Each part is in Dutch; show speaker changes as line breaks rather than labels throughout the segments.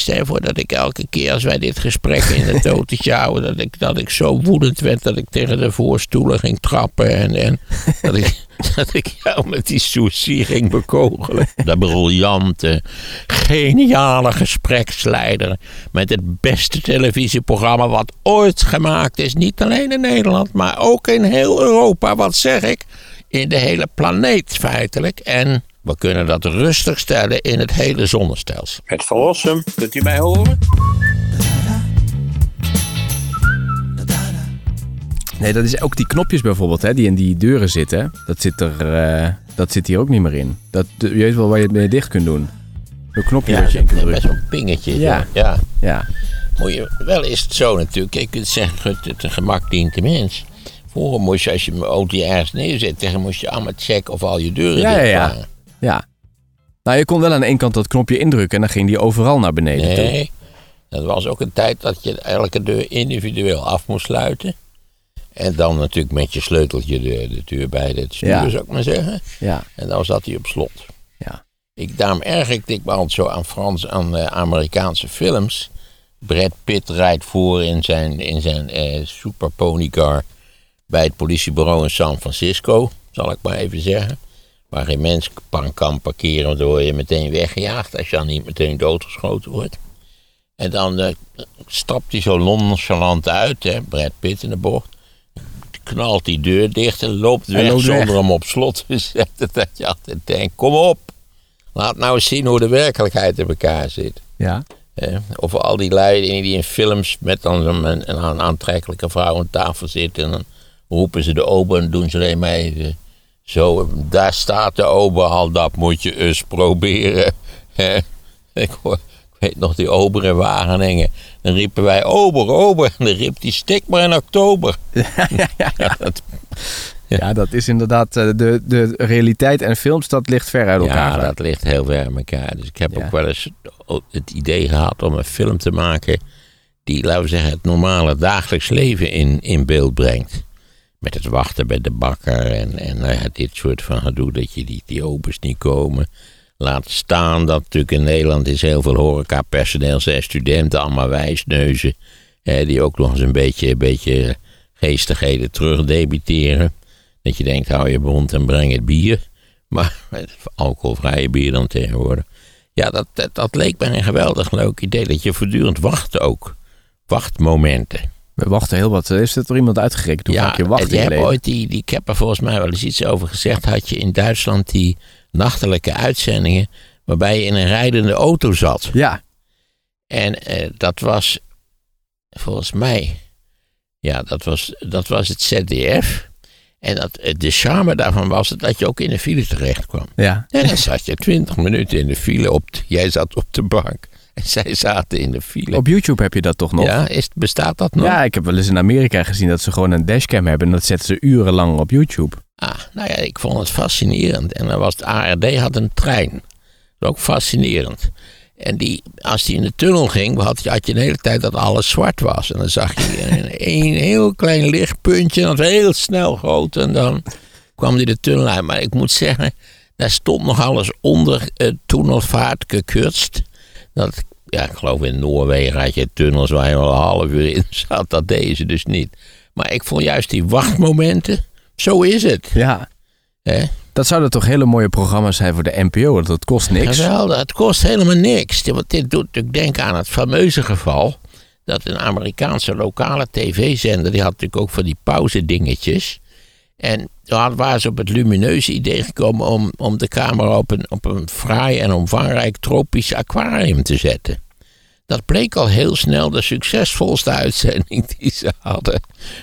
Stel je voor dat ik elke keer als wij dit gesprek in het autootje houden, dat ik, dat ik zo woedend werd dat ik tegen de voorstoelen ging trappen en, en dat, ik, dat ik jou met die soesie ging bekogelen. De briljante, geniale gespreksleider met het beste televisieprogramma wat ooit gemaakt is. Niet alleen in Nederland, maar ook in heel Europa. Wat zeg ik? In de hele planeet feitelijk. En we kunnen dat rustig stellen in het hele zonnestelsel. Het verlossen, kunt u mij horen?
Nee, dat is ook die knopjes bijvoorbeeld, hè, die in die deuren zitten. Dat zit, er, eh, dat zit hier ook niet meer in. Dat, je weet wel waar je het mee dicht kunt doen. Zo'n knopje
Ja,
dat je in kunt drukken.
zo'n pingetje.
Ja.
ja.
Ja.
Moet je, wel is het zo natuurlijk. Je kunt zeggen, het, het gemak dient de mens. Vroeger moest je, als je een auto ergens neerzet, dan moest je allemaal checken of al je deuren
Ja, ja,
dicht
ja.
waren.
ja. Nou, je kon wel aan de ene kant dat knopje indrukken en dan ging die overal naar beneden toe.
Nee, dat was ook een tijd dat je elke deur individueel af moest sluiten. En dan natuurlijk met je sleuteltje de, de deur bij het stuur,
Ja.
zou ik maar zeggen.
Ja,
En dan zat hij op slot.
ja.
Ik, daarom ergerde ik me altijd zo aan Frans, aan eh, Amerikaanse films. Brad Pitt rijdt voor in zijn, in zijn eh, super ponycar bij het politiebureau in San Francisco, zal ik maar even zeggen. Waar geen mens kan parkeren, want dan word je meteen weggejaagd als je dan niet meteen doodgeschoten wordt. En dan eh, stapt hij zo nonchalant uit, hè, Brad Pitt in de bocht. Knalt die deur dicht en loopt
En
weg zonder hem op slot te zetten. Dat je altijd denkt, kom op. Laat nou eens zien hoe de werkelijkheid in elkaar zit.
Ja.
hè. Of al die lui die in films met dan een, een, een aantrekkelijke vrouw aan tafel zitten. En dan roepen ze de ober en doen ze alleen maar even zo. Daar staat de ober al, dat moet je eens proberen. Ik, hoor, ik weet nog die ober in Wageningen. Dan riepen wij ober, ober. En dan riep die stik maar in oktober. Ja, dat-
ja, dat is inderdaad eh, de, de realiteit en films, dat ligt ver uit elkaar.
Ja, dat ligt heel ver in elkaar. Dus ik heb ook wel eens het idee gehad om een film te maken die, laten we zeggen, het normale dagelijks leven in, in beeld brengt. Met het wachten bij de bakker en, en ja, dit soort van gedoe, dat je die, die obers niet komen. Laat staan dat natuurlijk in Nederland is heel veel horecapersoneel zijn studenten, allemaal wijsneuzen. Hè, die ook nog eens een beetje, een beetje geestigheden terugdebiteren. Dat je denkt, hou je mond en breng het bier. Maar alcoholvrije bier dan tegenwoordig. Ja, dat, dat, dat leek mij een geweldig leuk idee. Dat je voortdurend wacht ook. Wachtmomenten.
We wachten heel wat. Heeft het er iemand uitgerekend hoe vaak je wacht
ooit die, die, ik heb er volgens mij wel eens iets over gezegd. Had je in Duitsland die nachtelijke uitzendingen. waarbij je in een rijdende auto zat.
Ja,
En eh, dat was volgens mij, ja, dat was, dat was het ZDF. En dat, eh, de charme daarvan was het dat je ook in de file terecht kwam.
ja.
En dan zat je twintig minuten in de file. Op jij zat op de bank zij zaten in de file.
Op YouTube heb je dat toch nog?
ja, is, bestaat dat nog?
Ja, ik heb wel eens in Amerika gezien dat ze gewoon een dashcam hebben en dat zetten ze urenlang op YouTube.
Ah, nou ja, ik vond het fascinerend. En dan was het ARD had een trein. Dat ook fascinerend. En die, als die in de tunnel ging, had je, had je de hele tijd dat alles zwart was. En dan zag je een, een heel klein lichtpuntje, dat was heel snel groot. En dan kwam die de tunnel uit. Maar ik moet zeggen, daar stond nog alles onder uh, tunnelvaart gekürst. Dat, ja, ik geloof in Noorwegen had je tunnels waar je al een half uur in zat. Dat deze dus niet. Maar ik vond juist die wachtmomenten, zo is het.
Ja.
Hè?
Dat zouden toch hele mooie programma's zijn voor de NPO, want dat kost niks.
Geweldig, het kost helemaal niks. Want dit doet natuurlijk denken aan het fameuze geval. Dat een Amerikaanse lokale tv-zender, die had natuurlijk ook van die pauze-dingetjes. En daar waren ze op het lumineuze idee gekomen om, om de camera op een, op een fraai en omvangrijk tropisch aquarium te zetten. Dat bleek al heel snel de succesvolste uitzending die ze hadden.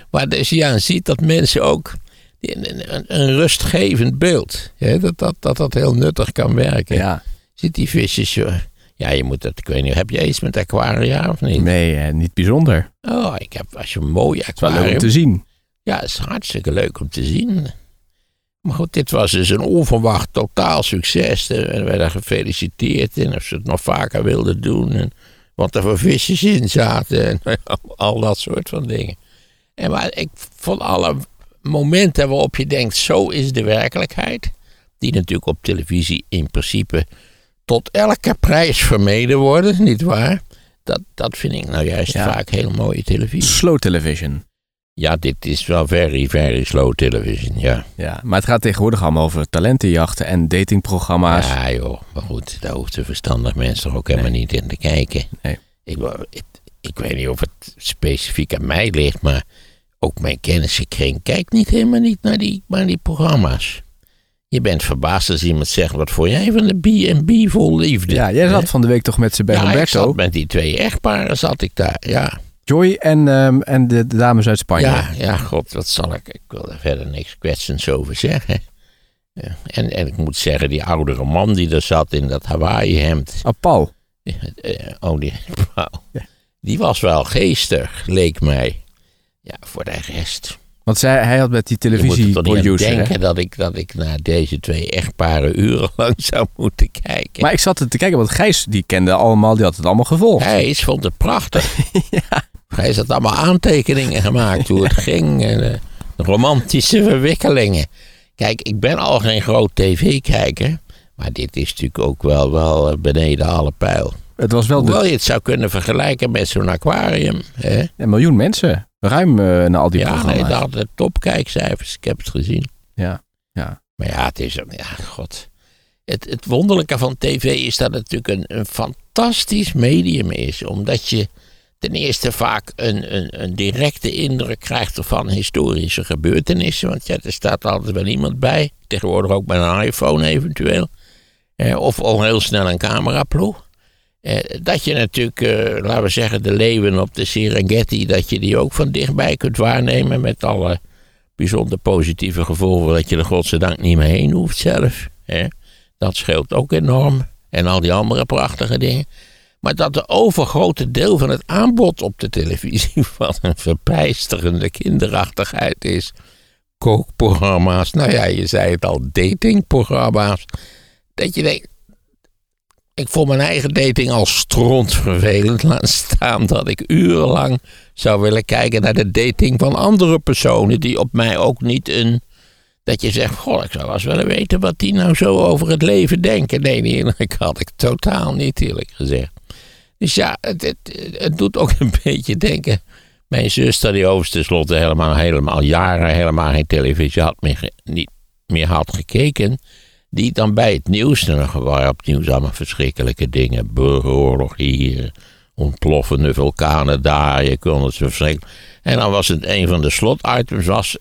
Waar dus je aan ziet dat mensen ook een, een, rustgevend beeld. Hè, dat, dat, dat dat heel nuttig kan werken.
Ja.
Ziet die visjes. joh. Ja, je moet dat. Ik weet niet, heb jij iets met aquaria of niet?
Nee, eh, niet bijzonder.
Oh, ik heb als je een mooi
Het is wel leuk om
aquarium.
te zien.
Ja, het is hartstikke leuk om te zien. Maar goed, dit was dus een onverwacht totaal succes. En we werden gefeliciteerd. En of ze het nog vaker wilden doen. En wat er voor visjes in zaten. En al dat soort van dingen. En maar ik vond alle momenten waarop je denkt, zo is de werkelijkheid. Die natuurlijk op televisie in principe tot elke prijs vermeden worden, nietwaar? dat, dat vind ik nou juist
Ja.
vaak heel mooie televisie.
Slow television.
Ja, dit is wel very, very slow television, ja.
Ja, maar het gaat tegenwoordig allemaal over talentenjachten en datingprogramma's.
Ja, joh. Maar goed, daar hoeft een verstandig mens toch ook helemaal niet in te kijken.
Nee.
Ik, ik, ik weet niet of het specifiek aan mij ligt, maar ook mijn kennissenkring kijkt niet helemaal niet naar die, naar die programma's. Je bent verbaasd als iemand zegt, wat voor jij van de B&B vol liefde?
Ja, jij zat van de week toch met ze bij
ja, ik
Roberto.
zat met die twee echtparen zat ik daar, ja.
Joy en, ehm, en de, de dames uit Spanje.
Ja, ja, god, wat zal ik? Ik wil er verder niks kwetsends over zeggen. Ja, en, en ik moet zeggen, die oudere man die er zat in dat Hawaii-hemd.
Oh, Paul.
eh, oh, die.
Ja.
die was wel geestig, leek mij. Ja, voor de rest.
Want zij, hij had met die
Je moet toch
hè?
denken dat ik, dat ik naar deze twee echtparen urenlang zou moeten kijken.
Maar ik zat er te kijken, want Gijs die kende allemaal, die had het allemaal gevolgd.
Gijs vond het prachtig. Gijs had allemaal aantekeningen gemaakt hoe het ging. En, eh, romantische verwikkelingen. Kijk, ik ben al geen groot tv-kijker. Maar dit is natuurlijk ook wel, wel eh, beneden alle pijl.
Het was wel de,
Hoewel je het zou kunnen vergelijken met zo'n aquarium. Hè?
een miljoen mensen. Ruim eh naar al die
Ja, nee,
programma's.
dat hadden topkijkcijfers. Ik heb het gezien.
Ja, ja.
Maar ja, het is ja, god. Het, het wonderlijke van tv is dat het natuurlijk een, een fantastisch medium is. Omdat je ten eerste vaak een, een, een directe indruk krijgt van historische gebeurtenissen. Want ja, er staat altijd wel iemand bij. Tegenwoordig ook met een iPhone eventueel. Eh, of al heel snel een cameraploeg. Eh, dat je natuurlijk, eh, laten we zeggen, de leeuwen op de Serengeti, dat je die ook van dichtbij kunt waarnemen met alle bijzonder positieve gevolgen dat je er godzijdank niet meer heen hoeft zelf. Dat scheelt ook enorm. En al die andere prachtige dingen. Maar dat de overgrote deel van het aanbod op de televisie van een verbijsterende kinderachtigheid is. Kookprogramma's, nou ja, je zei het al, datingprogramma's. Dat je denkt, ik vond mijn eigen dating al strontvervelend. Laat staan dat ik urenlang zou willen kijken naar de dating van andere personen. Die op mij ook niet een. Dat je zegt, goh, ik zou wel eens willen weten wat die nou zo over het leven denken. Nee, die had ik totaal niet, eerlijk gezegd. Dus ja, het, het, doet ook een beetje denken. Mijn zuster, die overigens tenslotte helemaal, helemaal jaren helemaal geen televisie had meer, niet meer had gekeken. Die dan bij het nieuws, waren op nieuws allemaal verschrikkelijke dingen. Burgeroorlog hier, ontploffende vulkanen daar, je kon het zo verschrikkelijk. En dan was het een van de slotitems was...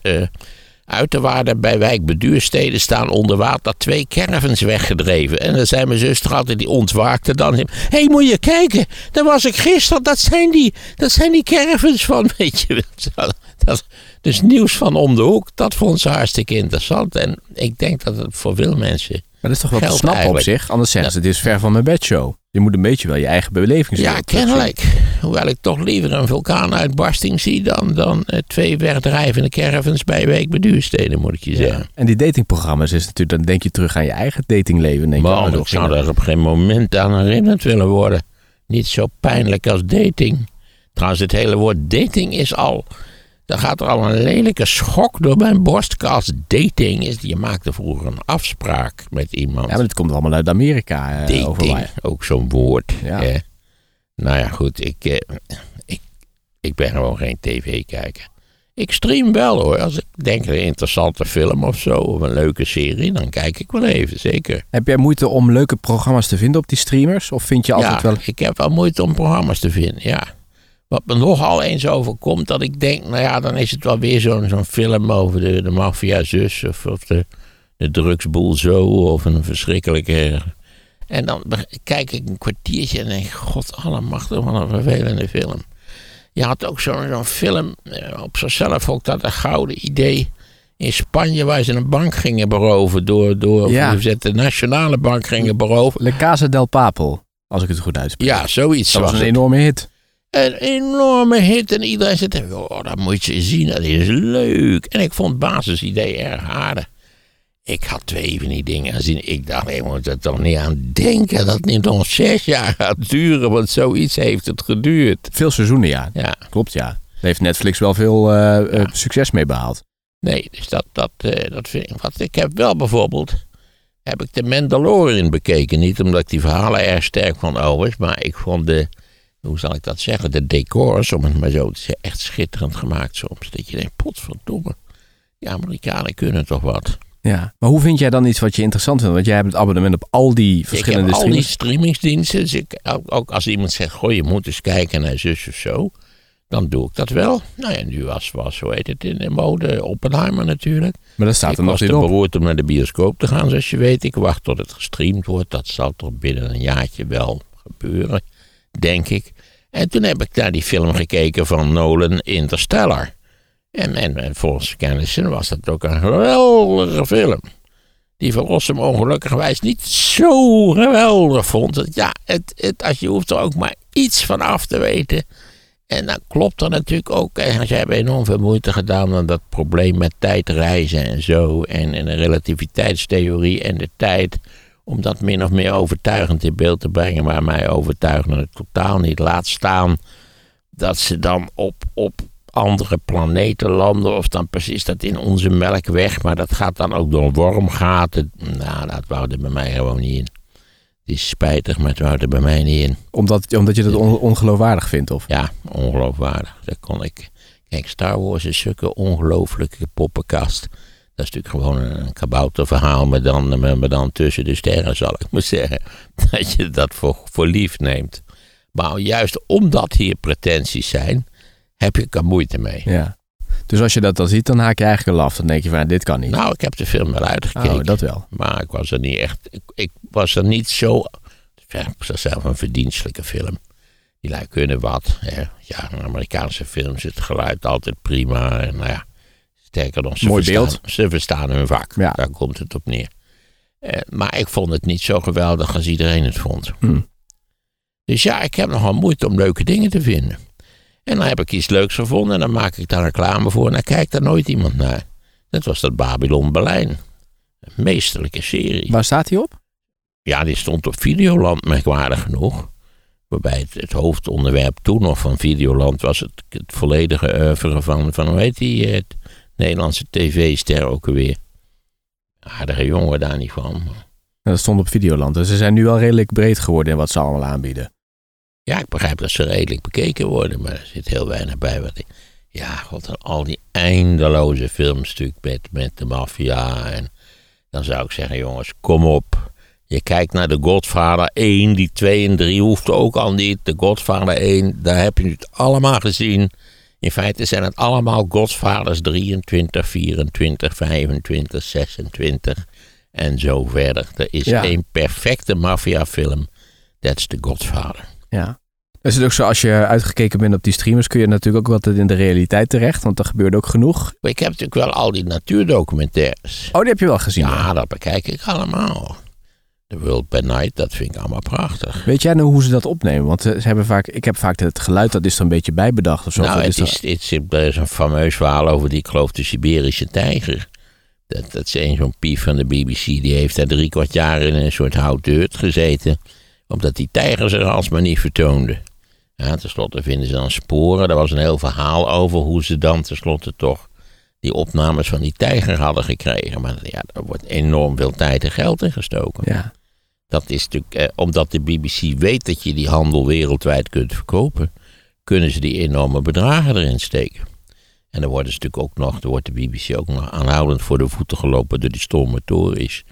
uiterwaarden bij wijk Beduursteden staan onder water twee caravans weggedreven. En dan zei mijn zuster altijd, die ontwaakte dan. Hé, hey, moet je kijken, daar was ik gisteren. Dat zijn die, dat zijn die caravans van, weet je wel. Dat, dus nieuws van om de hoek, dat vond ze hartstikke interessant. En ik denk dat het voor veel mensen...
Dat is toch wel te snappen op zich? Anders zeggen ze, dit is ver van mijn bedshow. Je moet een beetje wel je eigen beleving
Ja, kennelijk. Hoewel ik toch liever een vulkaanuitbarsting zie dan, dan eh, twee wegdrijvende caravans bij Week Beduursteden, moet ik je zeggen.
En die datingprogramma's is natuurlijk, dan denk je terug aan je eigen datingleven. Denk je,
ik zou daar op geen moment aan herinnerd willen worden. Niet zo pijnlijk als dating. Trouwens, het hele woord dating is al... Dan gaat er al een lelijke schok door mijn borstkas. Dating is... Je maakte vroeger een afspraak met iemand.
Ja, maar dit komt allemaal uit Amerika. eh,
dating, ook zo'n woord.
Ja.
Nou ja, goed. Ik, eh, ik, ik ben gewoon geen tv-kijker. Ik stream wel hoor. Als ik denk een interessante film of zo... of een leuke serie, dan kijk ik wel even, zeker.
Heb jij moeite om leuke programma's te vinden op die streamers? Of vind je altijd
ja,
wel...
ik heb wel moeite om programma's te vinden, ja. Wat me nogal eens overkomt, dat ik denk, nou ja, dan is het wel weer zo'n zo'n film over de, de maffia-zus of, of de, de drugsboel zo, of een verschrikkelijke... En dan kijk ik een kwartiertje en denk, god allemachtig, wat een vervelende film. Je had ook zo'n zo'n film, eh, op zichzelf ook dat een gouden idee... In Spanje waar ze een bank gingen beroven door, door
Ja.
de nationale bank gingen beroven.
Le Casa del Papel, als ik het goed uitspreek.
Ja, zoiets
dat was
was
een
het.
enorme hit.
Een enorme hit en iedereen zit er, oh, dat moet je zien, dat is leuk. En ik vond het basisidee erg aardig. Ik had twee van die dingen gezien. Ik dacht, ik moet er toch niet aan denken dat het niet nog zes jaar gaat duren, want zoiets heeft het geduurd.
Veel seizoenen, ja.
Ja,
Klopt, ja. Daar heeft Netflix wel veel eh, eh, succes mee behaald.
nee, dus dat, dat, eh, dat vind ik wat. Ik heb wel bijvoorbeeld, heb ik de Mandalorian bekeken. Niet omdat ik die verhalen erg sterk vond overigens, maar ik vond de, hoe zal ik dat zeggen, de decors, om het maar zo te zeggen, echt schitterend gemaakt soms. Dat je denkt, potverdomme, die Amerikanen kunnen toch wat.
Ja, maar hoe vind jij dan iets wat je interessant vindt? Want jij hebt het abonnement op al die verschillende
ik heb al die streamingsdiensten. Dus ik, ook, als iemand zegt, goh, je moet eens kijken naar zus of zo. Dan doe ik dat wel. Nou ja, nu was, was hoe heet het, in de mode Oppenheimer natuurlijk.
Maar dat staat
ik
er nog
was
niet
te
op.
beroerd om naar de bioscoop te gaan, zoals je weet. Ik wacht tot het gestreamd wordt. Dat zal toch binnen een jaartje wel gebeuren, denk ik. En toen heb ik naar die film gekeken van Nolan Interstellar. En, en, en volgens kennissen was dat ook een geweldige film. Die Van Rossum ongelukkigwijs niet zo geweldig vond. Ja, het, het, als je hoeft er ook maar iets van af te weten. En dan klopt er natuurlijk ook. En ze hebben enorm veel moeite gedaan aan dat probleem met tijdreizen en zo. En, en de relativiteitstheorie en de tijd. Om dat min of meer overtuigend in beeld te brengen. Maar mij overtuigde het totaal niet. Laat staan dat ze dan op, op andere planeten landen. Of dan precies dat in onze melkweg. Maar dat gaat dan ook door wormgaten. Nou, dat wou er bij mij gewoon niet in. Het is spijtig, maar het wou er bij mij niet in.
Omdat, omdat je dat on- ongeloofwaardig vindt, of?
Ja, ongeloofwaardig. Dat kon ik. Kijk, Star Wars is zulke ongelooflijke poppenkast. Dat is natuurlijk gewoon een, een kabouterverhaal, maar dan, maar dan tussen de sterren, zal ik maar zeggen. Dat je dat voor, voor lief neemt. Maar juist omdat hier pretenties zijn, heb je er moeite mee.
Ja. Dus als je dat dan ziet, dan haak je eigenlijk al af. Dan denk je van, dit kan niet.
Nou, ik heb de film wel uitgekeken.
oh, dat wel.
Maar ik was er niet echt. Ik, ik was er niet zo. Ja, het is zelf een verdienstelijke film. Die lui kunnen wat. Hè. Ja, een Amerikaanse films, het geluid altijd prima. En nou ja, sterker nog, ze,
Mooi
verstaan,
beeld.
ze verstaan hun vak.
Ja.
Daar komt het op neer. Eh, maar ik vond het niet zo geweldig als iedereen het vond.
Hm.
Dus ja, ik heb nogal moeite om leuke dingen te vinden. En dan heb ik iets leuks gevonden en dan maak ik daar reclame voor en dan kijkt daar nooit iemand naar. Dat was dat Babylon Berlijn. Een meesterlijke serie.
Waar staat hij op?
Ja, die stond op Videoland, merkwaardig genoeg. Waarbij het, het hoofdonderwerp toen nog van Videoland was het, het volledige oeuvre van, van, hoe heet die, het Nederlandse tv-ster ook alweer. Aardige jongen daar niet van.
Dat stond op Videoland. Dus ze zijn nu al redelijk breed geworden in wat ze allemaal aanbieden.
Ja, ik begrijp dat ze redelijk bekeken worden, maar er zit heel weinig bij. Wat ik, ja, god, al die eindeloze films natuurlijk met, met de maffia. En dan zou ik zeggen, jongens, kom op. Je kijkt naar de Godfather 1, die 2 en 3 hoeft ook al niet. De Godfather 1, daar heb je het allemaal gezien. In feite zijn het allemaal Godfathers 23, 24, 25, 26 en zo verder. Er is
Ja.
één perfecte maffiafilm. That's the Godfather.
Ja. Is het ook zo, als je uitgekeken bent op die streamers, kun je natuurlijk ook altijd in de realiteit terecht, want er gebeurt ook genoeg.
Ik heb natuurlijk wel al die natuurdocumentaires.
Oh, die heb je wel gezien.
Ja, dat bekijk ik allemaal. The World by Night, dat vind ik allemaal prachtig.
Weet jij nou hoe ze dat opnemen? Want eh, ze hebben vaak, ik heb vaak het geluid, dat is er een beetje bijbedacht of zo.
nou,
dat
is, het is, er is een fameus verhaal over die, ik geloof, de Siberische tijger. Dat, dat is een zo'n pief van de BBC, die heeft daar drie kwart jaar in een soort houten hut gezeten. Omdat die tijger zich alsmaar niet vertoonde. Ja, tenslotte vinden ze dan sporen. Er was een heel verhaal over hoe ze dan tenslotte toch die opnames van die tijger hadden gekregen. Maar ja, daar wordt enorm veel tijd en geld in gestoken.
Ja.
Dat is natuurlijk, eh, omdat de BBC weet dat je die handel wereldwijd kunt verkopen, kunnen ze die enorme bedragen erin steken. En dan worden ze natuurlijk ook nog, dan wordt de BBC ook nog aanhoudend voor de voeten gelopen door die stomme Tories.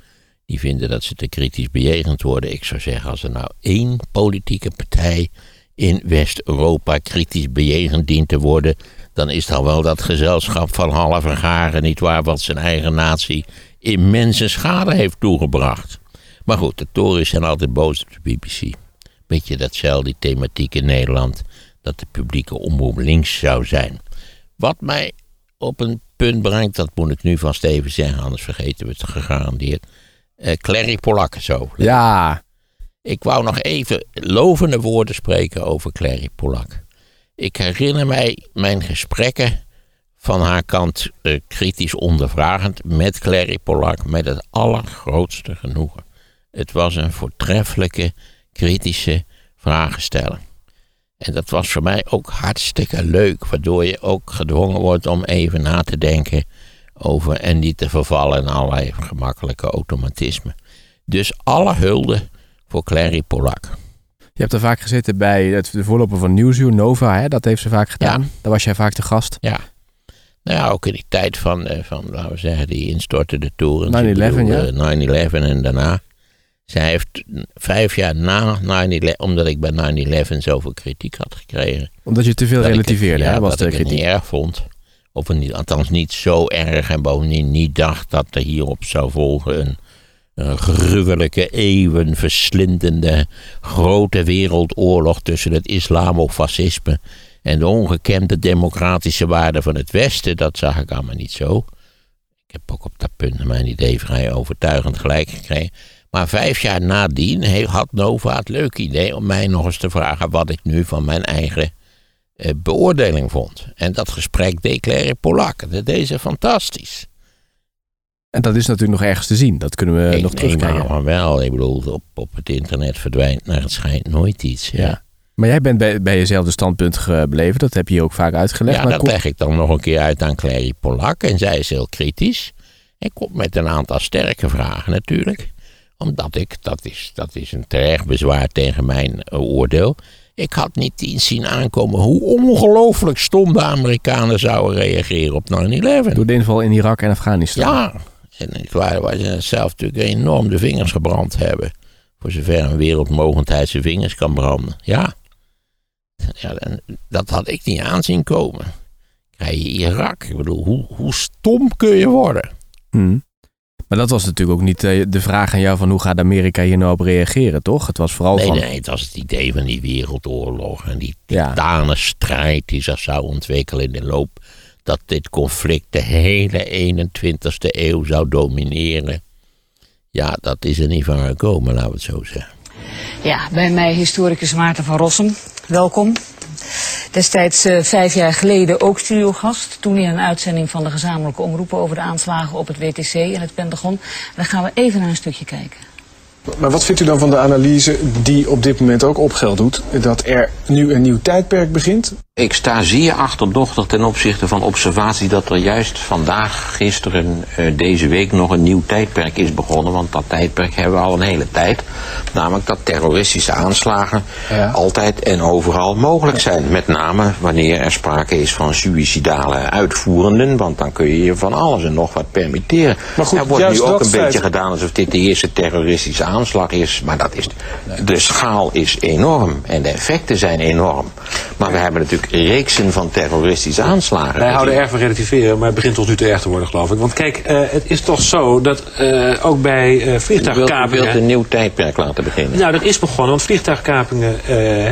Die vinden dat ze te kritisch bejegend worden. Ik zou zeggen, als er nou één politieke partij in West-Europa kritisch bejegend dient te worden, dan is dan wel dat gezelschap van halve garen, niet waar, wat zijn eigen natie immense schade heeft toegebracht. Maar goed, de Tories zijn altijd boos op de BBC. Beetje datzelfde thematiek in Nederland, dat de publieke omroep links zou zijn. Wat mij op een punt brengt, dat moet ik nu vast even zeggen, anders vergeten we het gegarandeerd. Eh Clary Polak zo.
Ja.
Ik wou nog even lovende woorden spreken over Clary Polak. Ik herinner mij mijn gesprekken van haar kant eh, kritisch ondervragend met Clary Polak met het allergrootste genoegen. Het was een voortreffelijke kritische vragensteller. En dat was voor mij ook hartstikke leuk, waardoor je ook gedwongen wordt om even na te denken over en niet te vervallen in allerlei gemakkelijke automatismen. Dus alle hulde voor Clary Polak.
Je hebt er vaak gezeten bij het, de voorloper van Nieuwsuur, Nova. Hè? Dat heeft ze vaak gedaan.
Ja.
Daar was jij vaak te gast.
Ja. Nou ja, ook in die tijd van, eh, van laten we zeggen, die instortende torens.
9/11,
Ik bedoel,
ja.
eh, 9/11 en daarna. Zij heeft vijf jaar na 9/11, omdat ik bij 9/11 zoveel kritiek had gekregen.
Omdat je te veel relativeerde,
ja,
hè? Was
dat
de
ik het niet erg vond. Of niet, althans niet zo erg en bovendien niet dacht dat er hierop zou volgen een, een gruwelijke, eeuwen verslindende grote wereldoorlog tussen het islamofascisme en de ongekende democratische waarden van het Westen. Dat zag ik allemaal niet zo. Ik heb ook op dat punt mijn idee vrij overtuigend gelijk gekregen. Maar vijf jaar nadien had Nova het leuke idee om mij nog eens te vragen wat ik nu van mijn eigen eh, beoordeling vond. En dat gesprek deed Claire Polak. Dat deed ze fantastisch.
En dat is natuurlijk nog ergens te zien. Dat kunnen we
ik
nog terugkijken.
aan wel. Ik bedoel, op, op het internet verdwijnt naar het schijnt nooit iets.
Ja. Maar jij bent bij, bij jezelfde standpunt gebleven. Dat heb je ook vaak uitgelegd.
Ja,
maar
dat
kom-
leg ik dan nog een keer uit aan Clary Polak. En zij is heel kritisch. En komt met een aantal sterke vragen natuurlijk. Omdat ik, dat is, dat is een terecht bezwaar tegen mijn eh, oordeel. Ik had niet eens zien aankomen hoe ongelooflijk stom de Amerikanen zouden reageren op 9-11.
Door de inval in Irak en Afghanistan.
Ja, en het waar, waar ze zelf natuurlijk enorm de vingers gebrand hebben. Voor zover een wereldmogendheid zijn vingers kan branden. Ja. ja dat had ik niet aanzien komen. Krijg je Irak. Ik bedoel, hoe, hoe stom kun je worden?
Hm. Maar dat was natuurlijk ook niet eh, de vraag aan jou van hoe gaat Amerika hier nou op reageren, toch? Het was vooral
Nee,
van...
nee, het was het idee van die wereldoorlog en die titanenstrijd die zich zou ontwikkelen in de loop. Dat dit conflict de hele 21ste eeuw zou domineren. Ja, dat is er niet van gekomen, laten we het zo zeggen.
Ja, bij mij historicus Maarten van Rossum. Welkom. Destijds eh, vijf jaar geleden ook studiogast. Toen in een uitzending van de gezamenlijke omroepen over de aanslagen op het WTC en het Pentagon. En dan gaan we even naar een stukje kijken.
Maar wat vindt u dan van de analyse die op dit moment ook opgeld doet? Dat er nu een nieuw tijdperk begint?
Ik sta zeer achterdochtig ten opzichte van observatie dat er juist vandaag, gisteren, eh, deze week nog een nieuw tijdperk is begonnen. Want dat tijdperk hebben we al een hele tijd. Namelijk dat terroristische aanslagen
Ja.
altijd en overal mogelijk zijn. Met name wanneer er sprake is van suïcidale uitvoerenden. Want dan kun je je van alles en nog wat permitteren.
Maar goed,
er wordt nu ook een beetje gedaan alsof dit de eerste terroristische aanslag is. Maar dat is, de schaal is enorm en de effecten zijn enorm. Maar we hebben natuurlijk reeksen van terroristische aanslagen.
Wij houden erg van relativeren, maar het begint ons nu te erg te worden, geloof ik. Want kijk, eh, het is toch zo dat eh, ook bij eh
wilt,
vliegtuigkapingen...
wilt een nieuw tijdperk laten beginnen.
Nou, dat is begonnen, want vliegtuigkapingen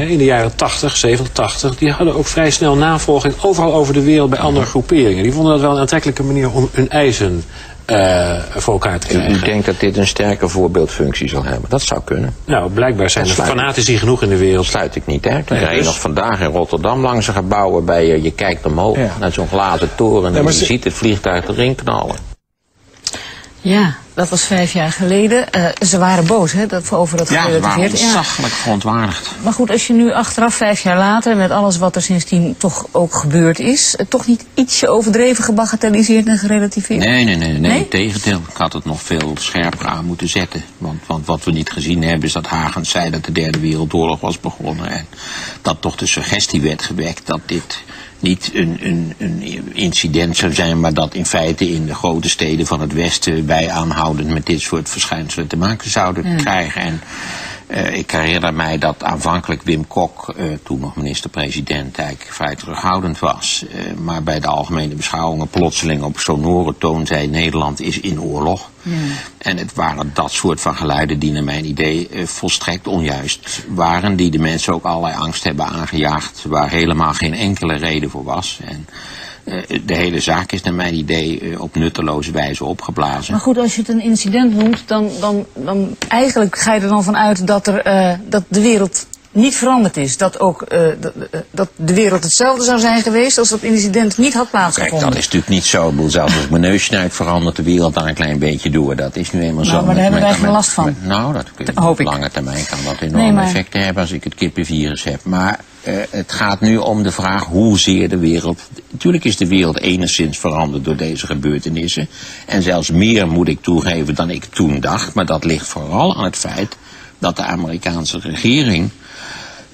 in de jaren 80, 70, 80... die hadden ook vrij snel navolging overal over de wereld bij andere groeperingen. Die vonden dat wel een aantrekkelijke manier om hun eisen eh, voor elkaar te
U, u
krijgen.
denkt dat dit een sterke voorbeeldfunctie zal hebben. Dat zou kunnen.
Nou, blijkbaar zijn er
Dat
fanatici genoeg in de wereld.
sluit ik niet uit. Dan
Nee,
rij je
dus-
nog vandaag in Rotterdam langs een gebouw waarbij je, je kijkt omhoog
Ja.
naar zo'n glazen toren en
Ja,
je
ze-
ziet het vliegtuig erin knallen.
Ja, dat was vijf jaar geleden. Eh, ze waren boos hè, dat, over dat
Ja, ze waren.
Ja.
verontwaardigd.
Maar goed, als je nu achteraf vijf jaar later, met alles wat er sindsdien toch ook gebeurd is, eh, toch niet ietsje overdreven gebagatelliseerd en gerelativeerd?
Nee, nee, nee, nee.
Nee?
Tegendeel. Ik had het nog veel scherper aan moeten zetten. Want, want wat we niet gezien hebben is dat Hagens zei dat de derde wereldoorlog was begonnen. En dat toch de suggestie werd gewekt dat dit niet een, een, een incident zou zijn, maar dat in feite in de grote steden van het Westen wij aanhoudend met dit soort verschijnselen te maken zouden krijgen. En eh, ik herinner mij dat aanvankelijk Wim Kok, eh, toen nog minister-president, eigenlijk vrij terughoudend was. Eh, maar bij de algemene beschouwingen plotseling op sonore toon zei Nederland is in oorlog. En het waren dat soort van geluiden die naar mijn idee volstrekt onjuist waren. Die de mensen ook allerlei angst hebben aangejaagd waar helemaal geen enkele reden voor was. En de hele zaak is naar mijn idee eh, op nutteloze wijze opgeblazen.
Maar goed, als je het een incident noemt, dan, dan, dan eigenlijk ga je er dan van uit dat, er, eh, dat de wereld niet veranderd is. Dat ook eh, dat, eh, dat de wereld hetzelfde zou zijn geweest als dat incident niet had
Kijk,
plaatsgevonden.
dat is natuurlijk niet zo. Ik bedoel, zelfs als ik mijn neus snuit, verandert de wereld daar een klein beetje door. Dat is nu eenmaal
Nou,
zo.
maar daar hebben wij geen last van.
met- nou, dat kun je
Hoop
op
ik.
lange termijn kan dat enorme
Nee, maar-
effecten hebben als ik het kippenvirus heb. Maar eh, het gaat nu om de vraag hoezeer de wereld... Natuurlijk is de wereld enigszins veranderd door deze gebeurtenissen. En zelfs meer moet ik toegeven dan ik toen dacht. Maar dat ligt vooral aan het feit dat de Amerikaanse regering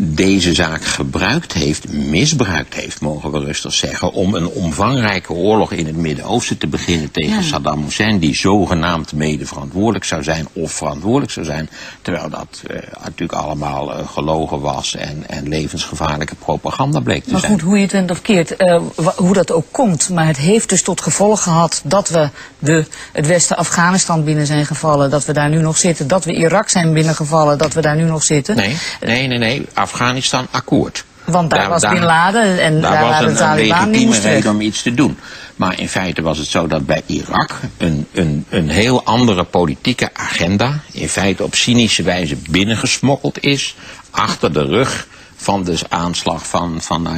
deze zaak gebruikt heeft, misbruikt heeft, mogen we rustig zeggen, om een omvangrijke oorlog in het Midden-Oosten te beginnen tegen Saddam Hussein, die zogenaamd mede verantwoordelijk zou zijn of verantwoordelijk zou zijn, terwijl dat uh, natuurlijk allemaal uh, gelogen was en, en levensgevaarlijke propaganda bleek te
maar
zijn.
Maar goed, hoe je het went of keert, uh, hoe dat ook komt, maar het heeft dus tot gevolg gehad dat we de, het Westen Afghanistan binnen zijn gevallen, dat we daar nu nog zitten, dat we Irak zijn binnengevallen, dat we daar nu nog zitten.
Nee, nee, nee, nee. Afghanistan akkoord.
Want daar, daar was Bin Laden en daar,
daar was een,
de Taliban
een
die
legitieme reden om iets te doen. Maar in feite was het zo dat bij Irak een, een, een heel andere politieke agenda in feite op cynische wijze binnengesmokkeld is achter de rug van de aanslag van, van 9-11.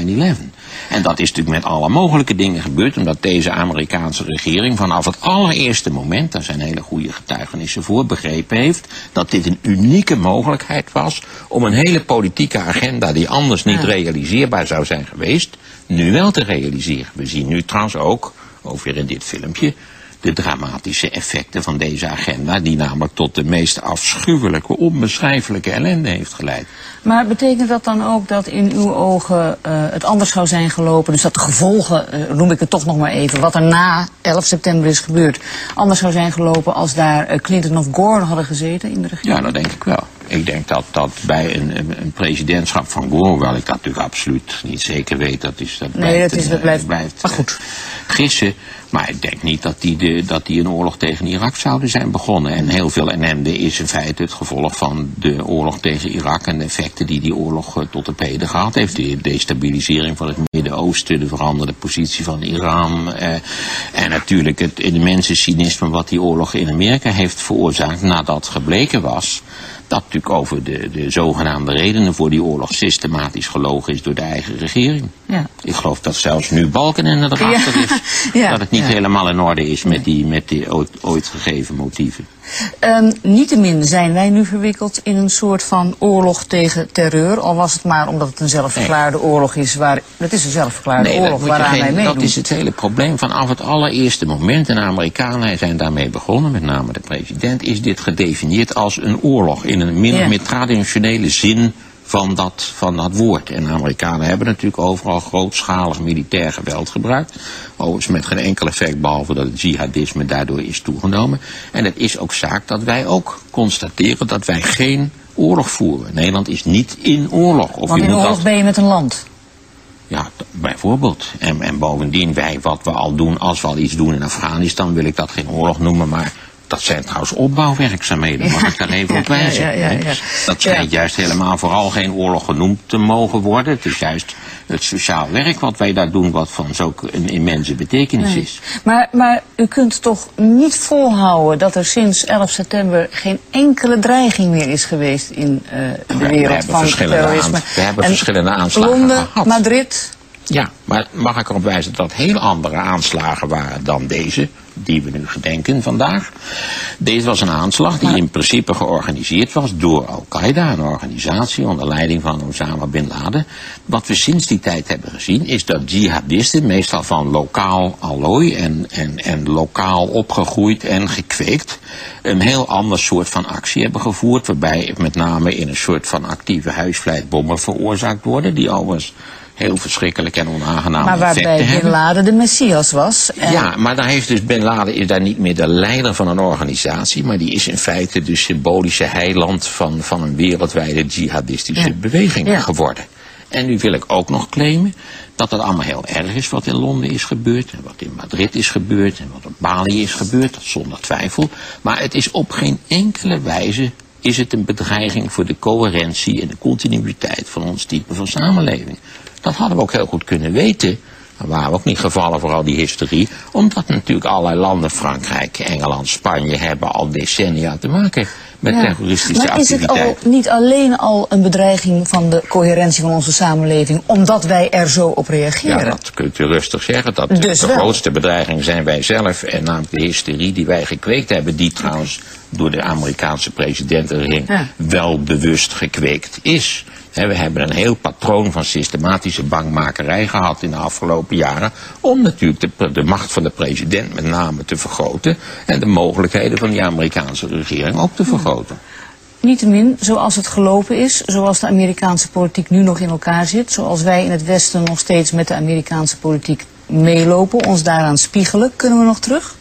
En dat is natuurlijk met alle mogelijke dingen gebeurd, omdat deze Amerikaanse regering vanaf het allereerste moment, daar zijn hele goede getuigenissen voor, begrepen heeft dat dit een unieke mogelijkheid was om een hele politieke agenda die anders niet
Ja.
realiseerbaar zou zijn geweest, nu wel te realiseren. We zien nu trouwens ook, ook weer in dit filmpje, de dramatische effecten van deze agenda, die namelijk tot de meest afschuwelijke, onbeschrijfelijke ellende heeft geleid.
Maar betekent dat dan ook dat in uw ogen uh, het anders zou zijn gelopen? Dus dat de gevolgen, uh, noem ik het toch nog maar even, wat er na 11 september is gebeurd, anders zou zijn gelopen als daar uh, Clinton of Gore hadden gezeten in de regering?
Ja, dat denk ik wel. Ik denk dat dat bij een, een, presidentschap van Gore, hoewel ik dat natuurlijk absoluut niet zeker weet, dat, is, dat
Nee,
blijft,
dat is- dat
eh,
blijft-
blijft
maar
eh,
goed.
gissen. Maar ik denk niet dat die, de, dat die een oorlog tegen Irak zouden zijn begonnen. En heel veel ellende is in feite het gevolg van de oorlog tegen Irak en de effecten die die oorlog eh, tot de pede gehad heeft. De destabilisering van het Midden-Oosten, de veranderde positie van Iran. Eh, en natuurlijk het immense cynisme wat die oorlog in Amerika heeft veroorzaakt nadat gebleken was dat natuurlijk over de, de zogenaamde redenen voor die oorlog systematisch gelogen is door de eigen regering.
Ja.
Ik geloof dat zelfs nu Balkenende erachter
Ja.
is
Ja,
dat het niet helemaal in orde is met die, met die ooit, ooit gegeven motieven.
Um, niettemin zijn wij nu verwikkeld in een soort van oorlog tegen terreur. Al was het maar omdat het een zelfverklaarde oorlog is. Waar, het is een zelfverklaarde
Nee,
oorlog waaraan wij
geen,
meedoen.
dat is het hele probleem. Vanaf het allereerste moment, en de Amerikanen zijn daarmee begonnen, met name de president, is dit gedefinieerd als een oorlog. In een min of
Ja.
meer traditionele zin van dat, van dat woord. En de Amerikanen hebben natuurlijk overal grootschalig militair geweld gebruikt. Overigens met geen enkel effect, behalve dat het jihadisme daardoor is toegenomen. En het is ook zaak dat wij ook constateren dat wij geen oorlog voeren. Nederland is niet in oorlog. Of
Want in oorlog
dat-
ben je met een land.
ja, bijvoorbeeld. En, en bovendien, wij, wat we al doen, als we al iets doen in Afghanistan, wil ik dat geen oorlog noemen, maar dat zijn trouwens opbouwwerkzaamheden, mag ik daar even op
Ja, ja,
wijzen. Dat schijnt juist helemaal vooral geen oorlog genoemd te mogen worden. Het is juist het sociaal werk wat wij daar doen, wat van een immense betekenis
Nee.
is.
Maar, maar u kunt toch niet volhouden dat er sinds 11 september geen enkele dreiging meer is geweest in eh, de
we
wereld van terrorisme.
we hebben
En
verschillende aanslagen
Londen,
gehad.
Madrid.
Ja, maar mag ik erop wijzen dat heel andere aanslagen waren dan deze, die we nu gedenken vandaag. Deze was een aanslag die in principe georganiseerd was door Al-Qaeda, een organisatie onder leiding van Osama Bin Laden. Wat we sinds die tijd hebben gezien is dat jihadisten, meestal van lokaal allooi en, en, en lokaal opgegroeid en gekweekt, een heel ander soort van actie hebben gevoerd, waarbij met name in een soort van actieve huisvlijtbommen veroorzaakt worden, die overigens heel verschrikkelijk en onaangename
Maar waarbij Bin. Laden de Messias was. En
Ja, maar daar heeft dus Bin Laden is daar niet meer de leider van een organisatie, maar die is in feite de symbolische heiland van, van een wereldwijde jihadistische
Ja.
beweging
Ja.
geworden. En nu wil ik ook nog claimen dat het allemaal heel erg is wat in Londen is gebeurd, en wat in Madrid is gebeurd, en wat op Bali is gebeurd, dat zonder twijfel. Maar het is op geen enkele wijze is het een bedreiging voor de coherentie en de continuïteit van ons type van samenleving. Dat hadden we ook heel goed kunnen weten. Dan waren we ook niet gevallen voor al die historie. Omdat natuurlijk allerlei landen, Frankrijk, Engeland, Spanje, hebben al decennia te maken met
Ja.
terroristische
maar is het al
activiteiten.
niet alleen al een bedreiging van de coherentie van onze samenleving, omdat wij er zo op reageren?
Ja, dat kunt u rustig zeggen. Dat
Dus
de
wel.
grootste bedreiging zijn wij zelf. En namelijk de hysterie die wij gekweekt hebben. Die trouwens door de Amerikaanse president erin
Ja.
wel bewust gekweekt is. We hebben een heel patroon van systematische bankmakerij gehad in de afgelopen jaren. Om natuurlijk de, de macht van de president met name te vergroten. En de mogelijkheden van die Amerikaanse regering ook te vergroten.
Niettemin, zoals het gelopen is, zoals de Amerikaanse politiek nu nog in elkaar zit, zoals wij in het Westen nog steeds met de Amerikaanse politiek meelopen, ons daaraan spiegelen, kunnen we nog terug?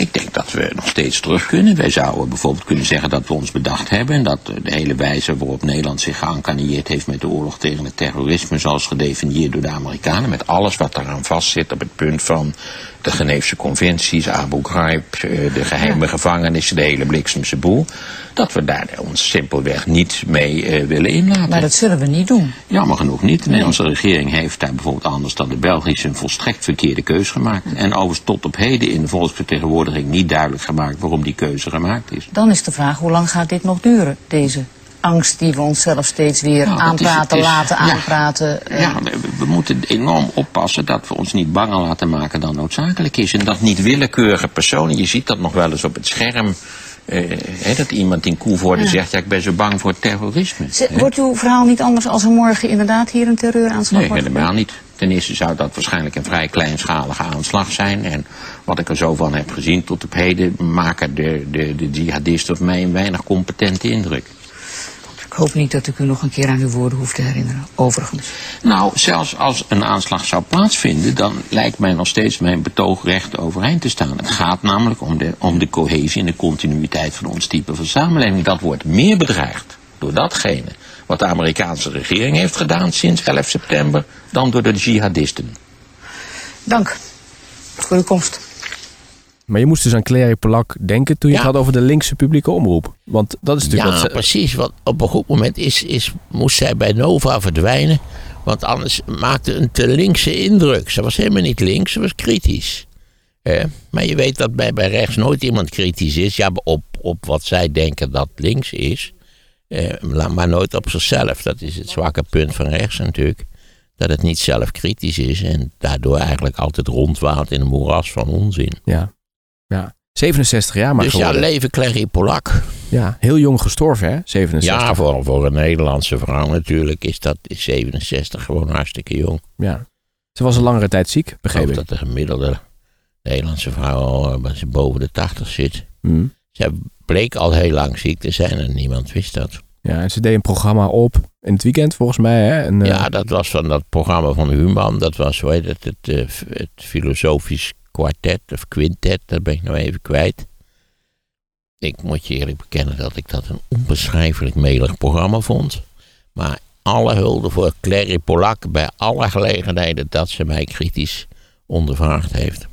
Ik denk dat we nog steeds terug kunnen. Wij zouden bijvoorbeeld kunnen zeggen dat we ons bedacht hebben. En dat de hele wijze waarop Nederland zich geëncarneerd heeft met de oorlog tegen het terrorisme. Zoals gedefinieerd door de Amerikanen. Met alles wat daaraan vastzit op het punt van de Geneefse conventies, Abu Ghraib, eh, de geheime gevangenissen, de hele bliksemse boel. Dat we daar ons simpelweg niet mee uh, willen inlaten.
Maar dat zullen we niet doen.
Jammer genoeg niet. De Nederlandse regering heeft daar bijvoorbeeld anders dan de Belgische een volstrekt verkeerde keuze gemaakt. En overigens tot op heden in de volksvertegenwoordiging niet duidelijk gemaakt waarom die keuze gemaakt is.
Dan is de vraag, hoe lang gaat dit nog duren, deze angst die we onszelf steeds weer
Nou,
aanpraten,
is- het is-
laten
ja.
aanpraten. eh,
Ja, we, we moeten enorm oppassen dat we ons niet banger laten maken dan noodzakelijk is. En dat niet willekeurige personen, je ziet dat nog wel eens op het scherm. eh, dat iemand in Koevoorde zegt, ja ik ben zo bang voor terrorisme.
Wordt uw verhaal niet anders als er morgen inderdaad hier een terreuraanslag
Nee,
wordt
helemaal niet. Ten eerste zou dat waarschijnlijk een vrij kleinschalige aanslag zijn. En wat ik er zo van heb gezien tot op heden, maken de, de, de jihadisten op mij een weinig competente indruk.
Ik hoop niet dat ik u nog een keer aan uw woorden hoef te herinneren, overigens.
Nou, zelfs als een aanslag zou plaatsvinden, dan lijkt mij nog steeds mijn betoogrecht overeind te staan. Het gaat namelijk om de, om de cohesie en de continuïteit van ons type van samenleving. Dat wordt meer bedreigd door datgene wat de Amerikaanse regering heeft gedaan sinds 11 september dan door de jihadisten.
Dank voor uw komst.
Maar je moest dus aan Clary Polak denken toen je
Ja.
het had over de linkse publieke omroep. Want dat is natuurlijk
Ja,
wat ze-
precies. Want op een goed moment is, is, moest zij bij Nova verdwijnen. Want anders maakte een te linkse indruk. Ze was helemaal niet links, ze was kritisch. Eh, maar je weet dat bij, bij rechts nooit iemand kritisch is. Ja, op, op wat zij denken dat links is. Eh, maar nooit op zichzelf. Dat is het zwakke punt van rechts natuurlijk. Dat het niet zelf kritisch is. En daardoor eigenlijk altijd rondwaalt in een moeras van onzin.
Ja. Ja. 67 jaar maar
dus ja,
geworden.
leven Clary Polak.
Ja, heel jong gestorven hè, 67.
Ja, voor, voor een Nederlandse vrouw natuurlijk is dat is 67 gewoon hartstikke jong.
Ja. Ze was een langere tijd ziek, begreep ik.
dat de gemiddelde Nederlandse vrouw al eh, ze boven de 80 zit.
Hm.
Zij bleek al heel lang ziek te zijn en niemand wist dat.
Ja, en ze deed een programma op in het weekend volgens mij. Hè? En, eh,
Ja, dat was van dat programma van Human. Dat was, hoe heet het, het, eh, het filosofisch kwartet of quintet. Dat ben ik nou even kwijt. Ik moet je eerlijk bekennen dat ik dat een onbeschrijfelijk melig programma vond. Maar alle hulde voor Clary Polak bij alle gelegenheden dat ze mij kritisch ondervraagd heeft.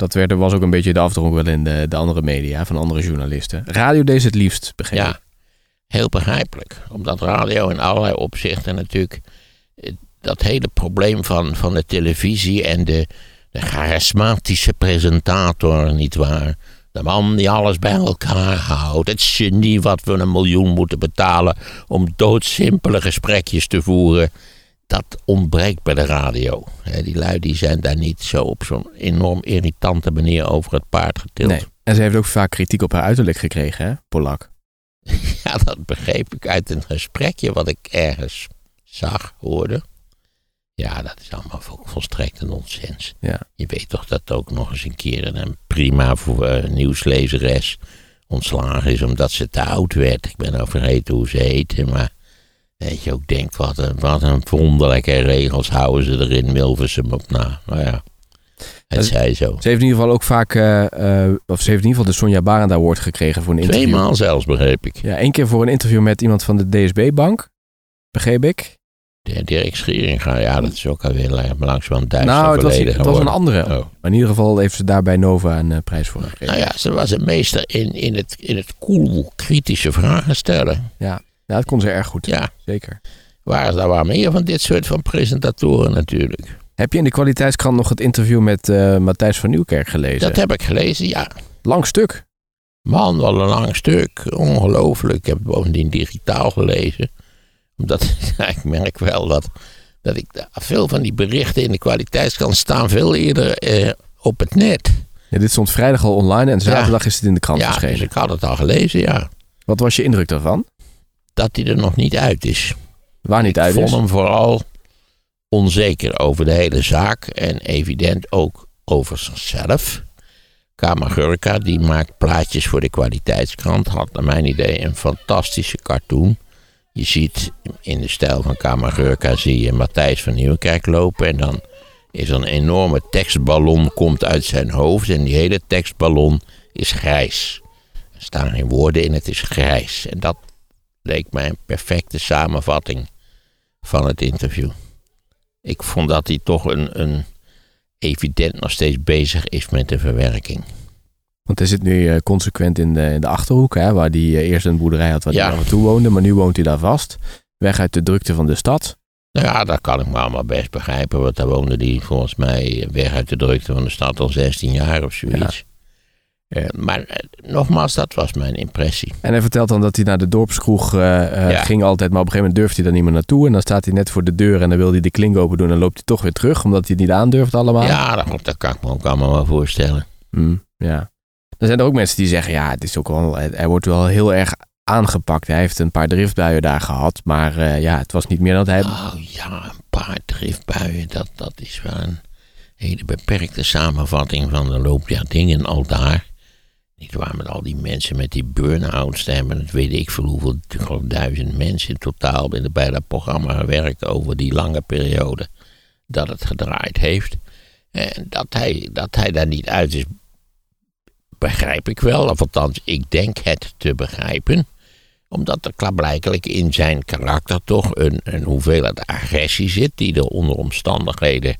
Dat werd, was ook een beetje de afdronk wel in de, de andere media van andere journalisten. Radio deed ze het liefst, begreep ik.
Ja, heel begrijpelijk. Omdat radio in allerlei opzichten natuurlijk eh, dat hele probleem van, van de televisie en de, de charismatische presentator, nietwaar? De man die alles bij elkaar houdt. Het genie wat we een miljoen moeten betalen om doodsimpele gesprekjes te voeren. Dat ontbreekt bij de radio. Die lui die zijn daar niet zo op zo'n enorm irritante manier over het paard getild.
Nee. En ze heeft ook vaak kritiek op haar uiterlijk gekregen, hè, Polak.
Ja, dat begreep ik uit een gesprekje wat ik ergens zag, hoorde. Ja, dat is allemaal vol, volstrekte nonsens.
Ja.
Je weet toch dat ook nog eens een keer een prima voor, eh, nieuwslezeres ontslagen is omdat ze te oud werd. Ik ben nou vergeten hoe ze heette, maar dat je ook denkt, wat een, wat een wonderlijke regels houden ze erin, Milversum op na. Nou ja, het
Dat-
zij zo.
Ze heeft in ieder geval ook vaak, eh, eh, of ze heeft in ieder geval de Sonja Barend Award gekregen voor een interview.
Tweemaal zelfs, begreep ik.
Ja, één keer voor een interview met iemand van de DSB-bank, begreep ik.
De Dirk Scheringa, ja, dat is ook alweer lang- langzamerhand duister
nou, het was, het was een andere.
Oh.
Maar in ieder geval heeft ze daar bij Nova een eh, prijs voor gekregen.
Nou ja, ze was een meester in, in het, in het cool kritische vragen stellen.
Ja, dat kon ze erg goed.
Ja,
Zeker.
waar daar waren meer van dit soort van presentatoren natuurlijk.
Heb je in de kwaliteitskrant nog het interview met eh, Matthijs van Nieuwkerk gelezen?
Dat heb ik gelezen, ja.
Lang stuk.
Man, wat een lang stuk. Ongelooflijk. Ik heb het bovendien digitaal gelezen. Omdat ja, ik merk wel dat, dat ik veel van die berichten in de kwaliteitskrant staan veel eerder eh, op het net.
Ja, dit stond vrijdag al online en zaterdag is het in de krant
Ja,
verschenen.
dus ik had het al gelezen, ja.
Wat was je indruk daarvan?
Dat hij er nog niet uit is.
Waar niet
ik
uit
vond
is?
hem vooral onzeker over de hele zaak en evident ook over zichzelf. Kamagurka, die maakt plaatjes voor de kwaliteitskrant. Had naar mijn idee een fantastische cartoon. Je ziet in de stijl van Kamagurka zie je Matthijs van Nieuwkerk lopen. En dan is een enorme tekstballon komt uit zijn hoofd. En die hele tekstballon is grijs. Er staan geen woorden in, het is grijs. En dat leek mij een perfecte samenvatting van het interview. Ik vond dat hij toch een, een evident nog steeds bezig is met de verwerking.
Want hij zit nu eh, consequent in de, in de Achterhoek, hè, waar hij eh, eerst een boerderij had waar
Ja.
hij af en toe woonde. Maar nu woont hij daar vast. Weg uit de drukte van de stad.
Nou ja, dat kan ik me allemaal best begrijpen. Want daar woonde hij volgens mij weg uit de drukte van de stad al 16 jaar of zoiets. Eh, maar eh, nogmaals, dat was mijn impressie.
En hij vertelt dan dat hij naar de dorpskroeg eh, eh,
Ja.
ging altijd. Maar op een gegeven moment durft hij daar niet meer naartoe. En dan staat hij net voor de deur en dan wil hij de klink open doen. En loopt hij toch weer terug, omdat hij het niet aandurft allemaal.
Ja, dat, dat kan ik me ook allemaal wel voorstellen.
Hmm, ja. Er zijn er ook mensen die zeggen, ja, het is ook wel, hij wordt wel heel erg aangepakt. Hij heeft een paar driftbuien daar gehad. Maar eh, ja, het was niet meer dan hij...
Oh ja, een paar driftbuien, dat, dat is wel een hele beperkte samenvatting van de loop der dingen al daar. Niet waar, met al die mensen met die burn-outs te hebben, dat weet ik veel hoeveel, duizend mensen in totaal bij dat programma gewerkt over die lange periode dat het gedraaid heeft. En dat hij, dat hij daar niet uit is, begrijp ik wel. Of althans, ik denk het te begrijpen omdat er klaarblijkelijk in zijn karakter toch een, een hoeveelheid agressie zit, die er onder omstandigheden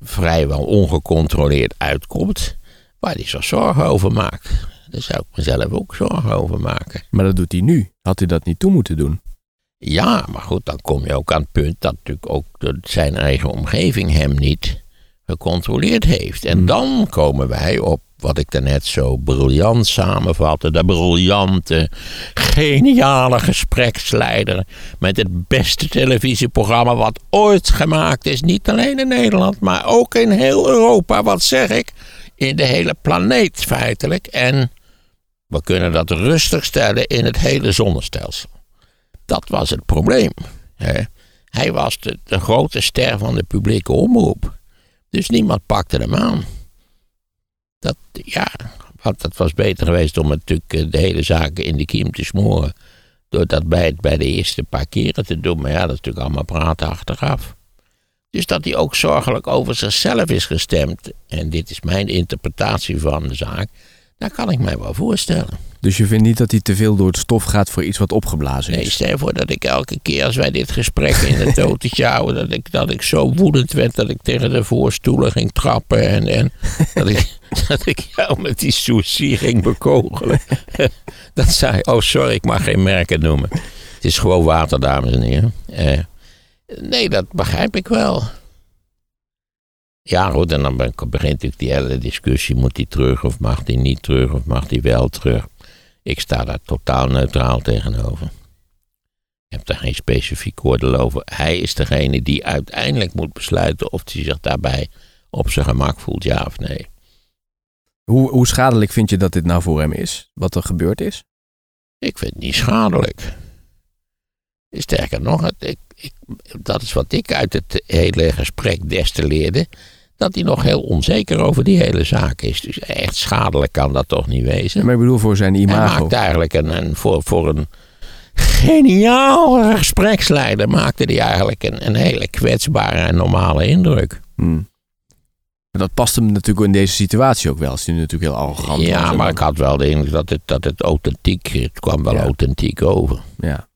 vrijwel ongecontroleerd uitkomt, waar hij zich zorgen over maakt. Daar zou ik mezelf ook zorgen over maken.
Maar dat doet hij nu. Had hij dat niet toe moeten doen?
Ja, maar goed, dan kom je ook aan het punt dat natuurlijk ook zijn eigen omgeving hem niet gecontroleerd heeft. En dan komen wij op wat ik daarnet zo briljant samenvatte. De briljante, geniale gespreksleider met het beste televisieprogramma wat ooit gemaakt is. Niet alleen in Nederland, maar ook in heel Europa. Wat zeg ik? In de hele planeet feitelijk. En we kunnen dat rustig stellen in het hele zonnestelsel. Dat was het probleem. hè. Hij was de, de grote ster van de publieke omroep. Dus niemand pakte hem aan. Dat, ja, want het was beter geweest om natuurlijk eh, de hele zaak in de kiem te smoren. Door dat bij, het- bij de eerste paar keren te doen. Maar ja, dat is natuurlijk allemaal praten achteraf. Dus dat hij ook zorgelijk over zichzelf is gestemd. En dit is mijn interpretatie van de zaak. Dat kan ik mij wel voorstellen.
Dus je vindt niet dat hij te veel door het stof gaat voor iets wat opgeblazen
Nee,
is?
stel je voor dat ik elke keer als wij dit gesprek in het autootje houden, dat ik, dat ik zo woedend werd dat ik tegen de voorstoelen ging trappen en, en dat, ik, dat ik jou met die sourcie ging bekogelen. Dat zei, oh sorry, ik mag geen merken noemen. Het is gewoon water, dames en heren. Eh, nee, dat begrijp ik wel. Ja, goed, en dan begint natuurlijk die hele discussie: moet hij terug of mag hij niet terug of mag hij wel terug? Ik sta daar totaal neutraal tegenover. Ik heb daar geen specifiek oordeel over. Hij is degene die uiteindelijk moet besluiten of hij zich daarbij op zijn gemak voelt, ja of nee.
Hoe, hoe schadelijk vind je dat dit nou voor hem is? Wat er gebeurd is?
Ik vind het niet schadelijk. Sterker nog, het- ik, ik, dat is wat ik uit het hele gesprek destilleerde. Dat hij nog heel onzeker over die hele zaak is. Dus echt schadelijk kan dat toch niet wezen.
Maar ik bedoel voor zijn
Hij
imago.
maakt eigenlijk een, een, voor, voor een geniaal gespreksleider maakte hij eigenlijk een, een hele kwetsbare en normale indruk.
Hmm. En Dat past hem natuurlijk in deze situatie ook wel. Is hij natuurlijk heel arrogant.
Ja, maar ik had wel de indruk dat het, dat het authentiek, het kwam wel
Ja.
authentiek over.
Ja.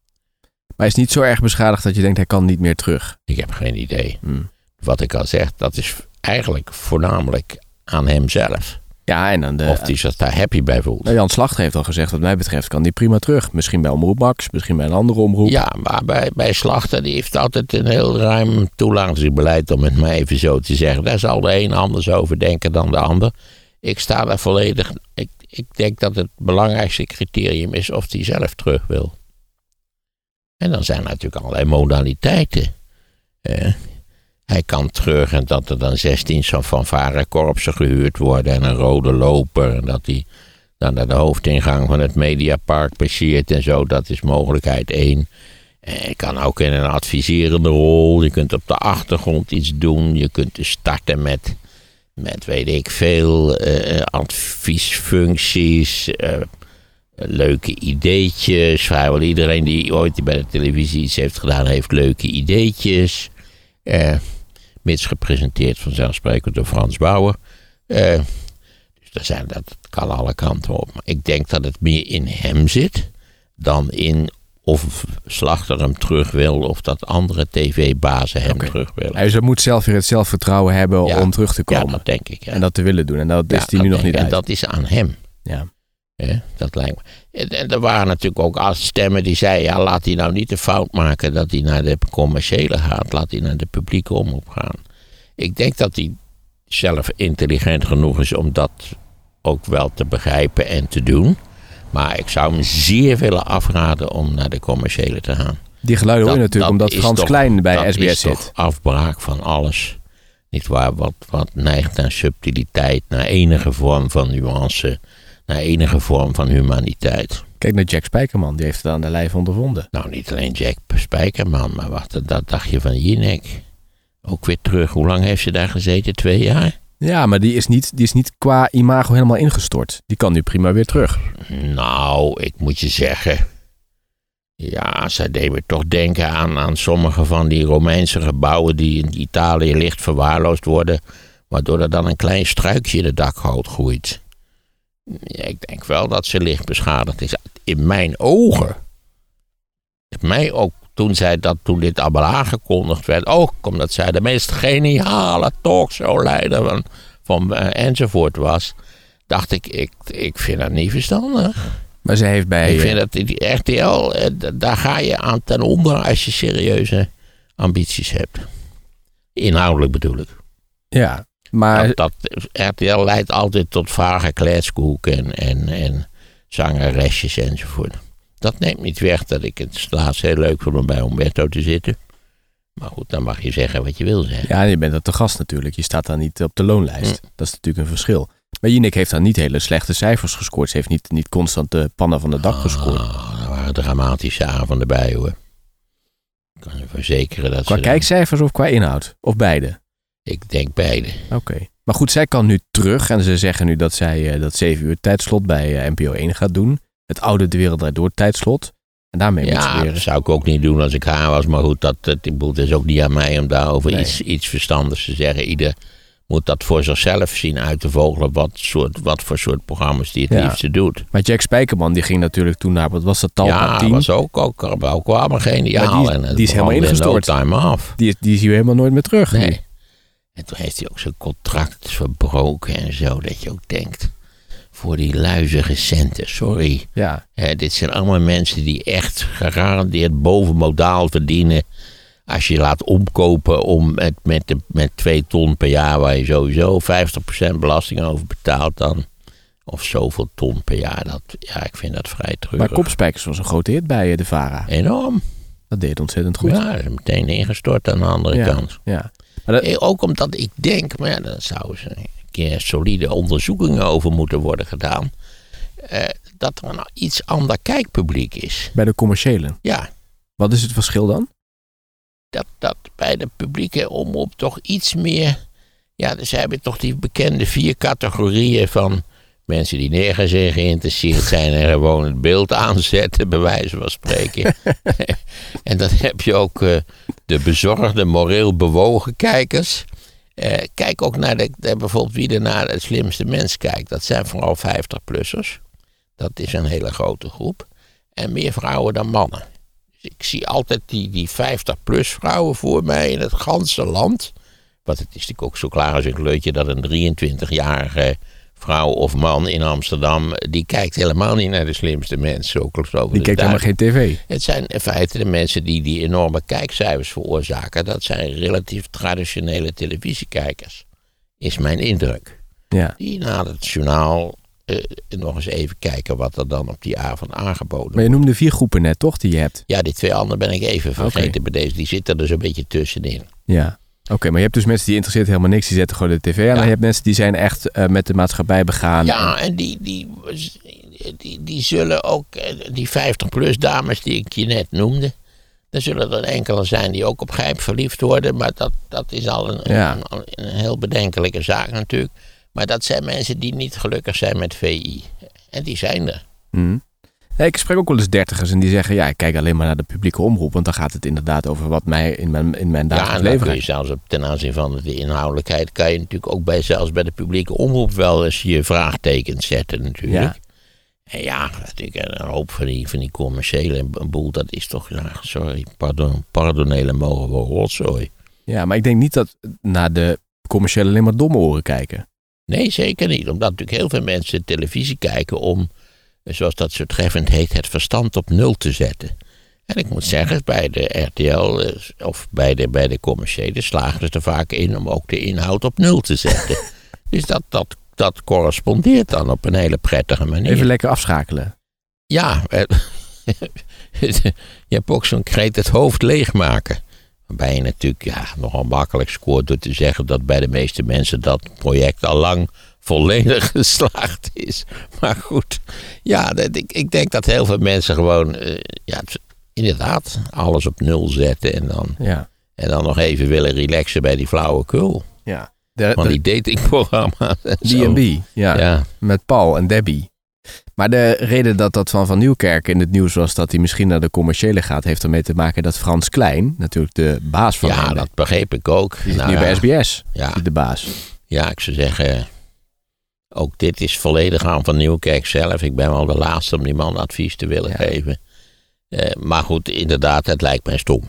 Maar hij is niet zo erg beschadigd dat je denkt hij kan niet meer terug.
Ik heb geen idee.
Hmm.
Wat ik al zeg, dat is eigenlijk voornamelijk aan hemzelf.
Ja, en dan de...
of hij zich daar happy bij voelt.
Nou, Jan Slachter heeft al gezegd, wat mij betreft kan die prima terug. Misschien bij Omroep Max, misschien bij een andere omroep.
Ja, maar bij, bij Slachter die heeft altijd een heel ruim toelatingsbeleid, om het maar even zo te zeggen. Daar zal de een anders over denken dan de ander. Ik sta daar volledig. Ik, ik denk dat het belangrijkste criterium is of hij zelf terug wil. En dan zijn er natuurlijk allerlei modaliteiten. Eh, hij kan terug en dat er dan 16 zo'n fanfarekorpsen gehuurd worden en een rode loper. En dat hij dan naar de hoofdingang van het Mediapark passeert en zo. Dat is mogelijkheid één. Eh, Je kan ook in een adviserende rol. Je kunt op de achtergrond iets doen. Je kunt dus starten met, met weet ik veel eh, adviesfuncties, eh, leuke ideetjes. Vrijwel iedereen die ooit bij de televisie iets heeft gedaan, heeft leuke ideetjes. Eh, mits gepresenteerd vanzelfsprekend door Frans Bauer. Eh, dus daar zijn, dat kan alle kanten op. Maar ik denk dat het meer in hem zit dan in of Slachter hem terug wil of dat andere tv-bazen hem terug willen.
Hij moet zelf weer het zelfvertrouwen hebben
Ja.
om terug te
Ja,
komen.
dat denk ik. Ja.
En dat te willen doen. En dat is
Ja,
hij nu
dat
nog niet uit.
En dat is aan hem.
Ja.
Hè, dat lijkt me. En, er waren natuurlijk ook stemmen die zeiden: ja, laat hij nou niet de fout maken dat hij naar de commerciële gaat, laat hij naar de publieke omroep gaan. Ik denk dat hij zelf intelligent genoeg is om dat ook wel te begrijpen en te doen. Maar ik zou hem zeer willen afraden om naar de commerciële te gaan.
Die geluiden hoor je natuurlijk omdat Frans
toch-
Klein bij
dat
SBS
is
zit.
toch afbraak van alles. Niet waar, wat, wat neigt naar subtiliteit, naar enige vorm van nuance, naar enige vorm van humaniteit.
Kijk naar Jack Spijkerman, die heeft het aan de lijf ondervonden.
Nou, niet alleen Jack Spijkerman, maar wat dat dacht je van Jinek? Ook weer terug. Hoe lang heeft ze daar gezeten? Twee jaar?
Ja, maar die is, niet, die is niet qua imago helemaal ingestort. Die kan nu prima weer terug.
Nou, ik moet je zeggen. Ja, zij deed me toch denken aan, aan sommige van die Romeinse gebouwen die in Italië licht verwaarloosd worden. Waardoor er dan een klein struikje in de dakgoot groeit. Ja, ik denk wel dat ze licht beschadigd is. In mijn ogen. Mij ook toen, zij dat, toen dit allemaal aangekondigd werd. Ook omdat zij de meest geniale talkshow-leider van, van eh, enzovoort was. Dacht ik, ik, ik vind dat niet verstandig.
Maar ze heeft bij...
Ik
eh,
vind dat die RTL, eh, daar ga je aan ten onder als je serieuze ambities hebt. Inhoudelijk bedoel ik.
ja, maar
Dat, dat, RTL leidt altijd tot vage kletskoek en, en, en zangeresjes enzovoort. Dat neemt niet weg dat ik het laatst heel leuk vond om bij Umberto te zitten. Maar goed, dan mag je zeggen wat je wil zeggen.
ja, je bent er te gast natuurlijk. Je staat dan niet op de loonlijst.
Mm.
Dat is natuurlijk een verschil. Maar Jinek heeft dan niet hele slechte cijfers gescoord. Ze heeft niet, niet constant de pannen van de dak gescoord.
Ah, er waren dramatische avonden bij hoor. Ik kan je verzekeren dat
Qua kijkcijfers of qua inhoud? Of beide?
Ik denk beide.
Oké. Maar goed, zij kan nu terug. En ze zeggen nu dat zij eh, dat 7 uur tijdslot bij eh, NPO 1 gaat doen. Het oude De Wereld Draait Door tijdslot. En daarmee moet ze
Ja,
weer...
dat zou ik ook niet doen als ik haar was. Maar goed, dat, dat, is ook niet aan mij om daarover
Nee.
iets, iets verstandigs te zeggen. Ieder moet dat voor zichzelf zien uit te vogelen. Wat, soort, wat voor soort programma's die het
Ja.
liefste doet.
Maar Jack Spijkerman die ging natuurlijk toen naar, wat was dat, Talpa
ja,
10?
was ook, ook, ook wel geniaal.
Maar die is-
en
die is helemaal
in
ingestort.
No time off.
Die, is- die zie je helemaal nooit meer terug.
Nee. En toen heeft hij ook zijn contract verbroken en zo. Dat je ook denkt, voor die luizige centen, sorry.
Ja,
dit zijn allemaal mensen die echt gegarandeerd bovenmodaal verdienen. Als je laat omkopen om met, met, de, met 2 ton per jaar, waar je sowieso 50% belasting over betaalt, dan. Of zoveel ton per jaar. Dat, ja, ik vind dat vrij
maar
treurig.
Kopspijkers was een grote hit bij eh, de VARA.
Enorm.
Dat deed ontzettend goed.
Ja, dat is meteen ingestort aan de andere
ja.
kant.
ja. Dat,
Eh, Ook omdat ik denk, maar ja, daar zouden ze een keer solide onderzoekingen over moeten worden gedaan. eh, dat er nou iets ander kijkpubliek is.
bij de commerciële.
Ja,
Wat is het verschil dan?
dat, dat bij de publieke omroep toch iets meer. Ja, dus hebben toch die bekende vier categorieën van mensen die nergens in geïnteresseerd zijn en gewoon het beeld aanzetten, bij wijze van spreken. en dan heb je ook eh, de bezorgde, moreel bewogen kijkers. Eh, kijk ook naar de, de- bijvoorbeeld wie er naar het slimste mens kijkt. Dat zijn vooral 50-plussers. Dat is een hele grote groep. En meer vrouwen dan mannen. Dus ik zie altijd die, die 50-plus vrouwen voor mij in het ganse land. Want het is natuurlijk ook zo klaar als een kleurtje dat een 23-jarige vrouw of man in Amsterdam. die kijkt helemaal niet naar de slimste mensen. Ook over
Die kijkt helemaal geen tv.
Het zijn in feite de mensen die die enorme kijkcijfers veroorzaken. Dat zijn relatief traditionele televisiekijkers. Is mijn indruk.
Ja.
Die na het journaal eh, nog eens even kijken wat er dan op die avond aangeboden
Maar je noemde vier groepen net, toch, die je hebt?
ja, die twee anderen ben ik even vergeten bij deze. Die zitten er zo'n beetje tussenin.
Ja. Oké, maar je hebt dus mensen die interesseert helemaal niks. Die zetten gewoon de tv aan.
Ja.
En je hebt mensen die zijn echt eh, met de maatschappij begaan.
Ja, en die, die, die, die zullen ook, eh, die 50-plus dames die ik je net noemde, Er zullen er enkele zijn die ook op Gijp verliefd worden, maar dat, dat is al een,
Ja.
een, een heel bedenkelijke zaak natuurlijk. Maar dat zijn mensen die niet gelukkig zijn met VI. En die zijn er.
Hm. Nee, ik spreek ook wel eens dertigers en die zeggen... ja, ik kijk alleen maar naar de publieke omroep... want dan gaat het inderdaad over wat mij in mijn, in mijn
Ja,
dagelijks
dan
leven
kun je
raakt.
zelfs op, ten aanzien van de inhoudelijkheid... kan je natuurlijk ook bij, zelfs bij de publieke omroep wel eens je vraagtekens zetten natuurlijk.
Ja.
En ja, natuurlijk een hoop van die, van die commerciële een boel... dat is toch, ja, sorry, pardon, pardonelen mogen wel rotzooi.
Ja, maar ik denk niet dat naar de commerciële alleen maar domme oren kijken.
Nee, zeker niet. Omdat natuurlijk heel veel mensen televisie kijken om, eh, zoals dat zo treffend heet, het verstand op nul te zetten. En ik moet zeggen, bij de RTL eh, of bij de, bij de commerciële slagen ze er vaak in om ook de inhoud op nul te zetten. dus dat, dat, dat correspondeert dan op een hele prettige manier.
Even lekker afschakelen.
Ja, eh, je hebt ook zo'n kreet het hoofd leegmaken. Waarbij je natuurlijk ja, nogal makkelijk scoort door te zeggen dat bij de meeste mensen dat project al lang volledig geslaagd is. Maar goed, ja, dat, ik, ik denk dat heel veel mensen gewoon, eh, ja, inderdaad, alles op nul zetten en dan,
Ja.
en dan nog even willen relaxen bij die flauwekul.
ja. De,
Van die datingprogramma's.
D&B, ja,
Ja.
met Paul en Debbie. Maar de reden dat dat van Van Nieuwkerk in het nieuws was dat hij misschien naar de commerciële gaat, heeft ermee te maken dat Frans Klein, natuurlijk de baas van
ja, dat begreep ik ook.
die
Nou
nu
ja.
bij SBS,
Ja.
de baas.
Ja, ik zou zeggen, ook dit is volledig aan Van Nieuwkerk zelf. Ik ben wel de laatste om die man advies te willen
Ja.
geven. Eh, maar goed, inderdaad, het lijkt mij stom.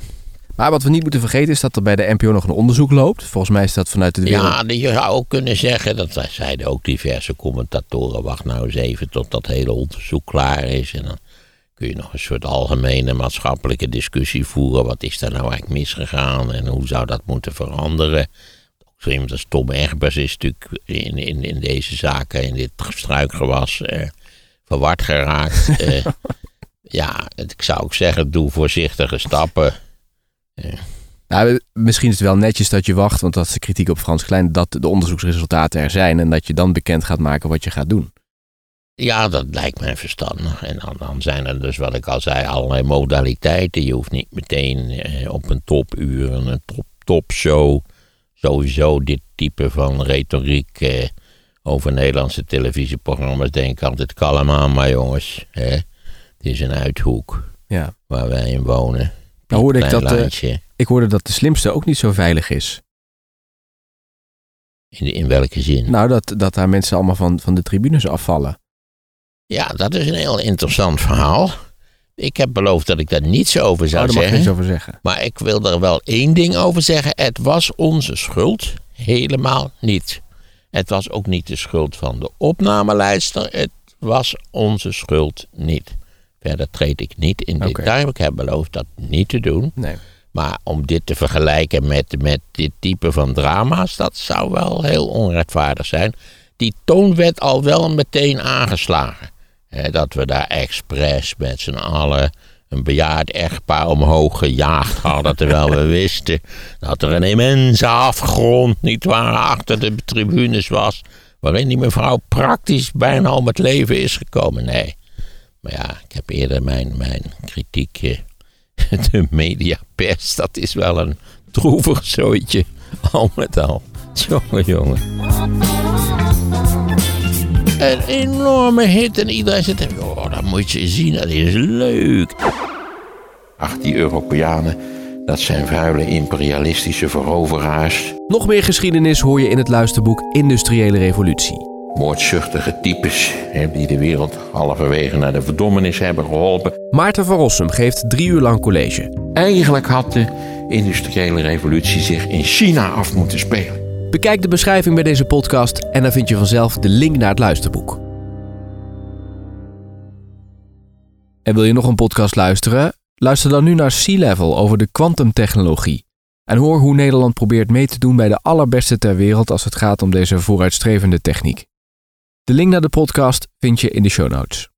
Maar wat we niet moeten vergeten is dat er bij de NPO nog een onderzoek loopt. Volgens mij is dat vanuit de wereld.
Ja, je zou ook kunnen zeggen, dat zeiden ook diverse commentatoren, wacht nou eens even tot dat hele onderzoek klaar is. En dan kun je nog een soort algemene maatschappelijke discussie voeren. Wat is daar nou eigenlijk misgegaan en hoe zou dat moeten veranderen? Iemand als Tom Egbers is natuurlijk in, in, in deze zaken, in dit struikgewas, eh, verward geraakt. Eh, ja, het- ik zou ook zeggen, doe voorzichtige stappen.
Nou, misschien is het wel netjes dat je wacht, want dat is de kritiek op Frans Klein, dat de onderzoeksresultaten er zijn en dat je dan bekend gaat maken wat je gaat doen.
Ja, dat lijkt mij verstandig. En dan, dan zijn er dus, wat ik al zei, allerlei modaliteiten. Je hoeft niet meteen eh, op een topuur, een top, topshow. Sowieso dit type van retoriek eh, over Nederlandse televisieprogramma's. Denk ik altijd, kalm aan maar jongens. Hè? Het is een uithoek
Ja.
waar wij in wonen.
Nou hoorde ik dat, eh. Ik hoorde dat de slimste ook niet zo veilig is.
in, in welke zin?
Nou, dat, dat daar mensen allemaal van, van de tribunes afvallen.
Ja, dat is een heel interessant verhaal. Ik heb beloofd dat ik daar niets over
Oh,
zou
mag je
zeggen.
niks over zeggen.
Maar ik wil er wel één ding over zeggen. Het was onze schuld helemaal niet. Het was ook niet de schuld van de opnamelijster. Het was onze schuld niet. Verder treed ik niet in
Oké.
detail. Ik heb beloofd dat niet te doen.
Nee.
Maar om dit te vergelijken met, met dit type van drama's, dat zou wel heel onrechtvaardig zijn. Die toon werd al wel meteen aangeslagen. Dat we daar expres met z'n allen een bejaard echtpaar omhoog gejaagd hadden. terwijl we wisten dat er een immense afgrond, niet waar, achter de tribunes was. waarin die mevrouw praktisch bijna om het leven is gekomen. Nee. Maar ja, ik heb eerder mijn, mijn kritiek. eh, de mediapers, dat is wel een droevig zooitje. Al met al. Jongen, jongen. Een enorme hit en iedereen zit er. Oh, dat moet je zien, dat is leuk. Ach, die Europeanen, dat zijn vuile imperialistische veroveraars.
Nog meer geschiedenis hoor je in het luisterboek Industriële Revolutie.
Moordzuchtige types die de wereld halverwege naar de verdommenis hebben geholpen.
Maarten van Rossum geeft drie uur lang college.
Eigenlijk had de industriële revolutie zich in China af moeten spelen.
Bekijk de beschrijving bij deze podcast en dan vind je vanzelf de link naar het luisterboek. En wil je nog een podcast luisteren? Luister dan nu naar Sea Level over de kwantumtechnologie. En hoor hoe Nederland probeert mee te doen bij de allerbeste ter wereld als het gaat om deze vooruitstrevende techniek. De link naar de podcast vind je in de show notes.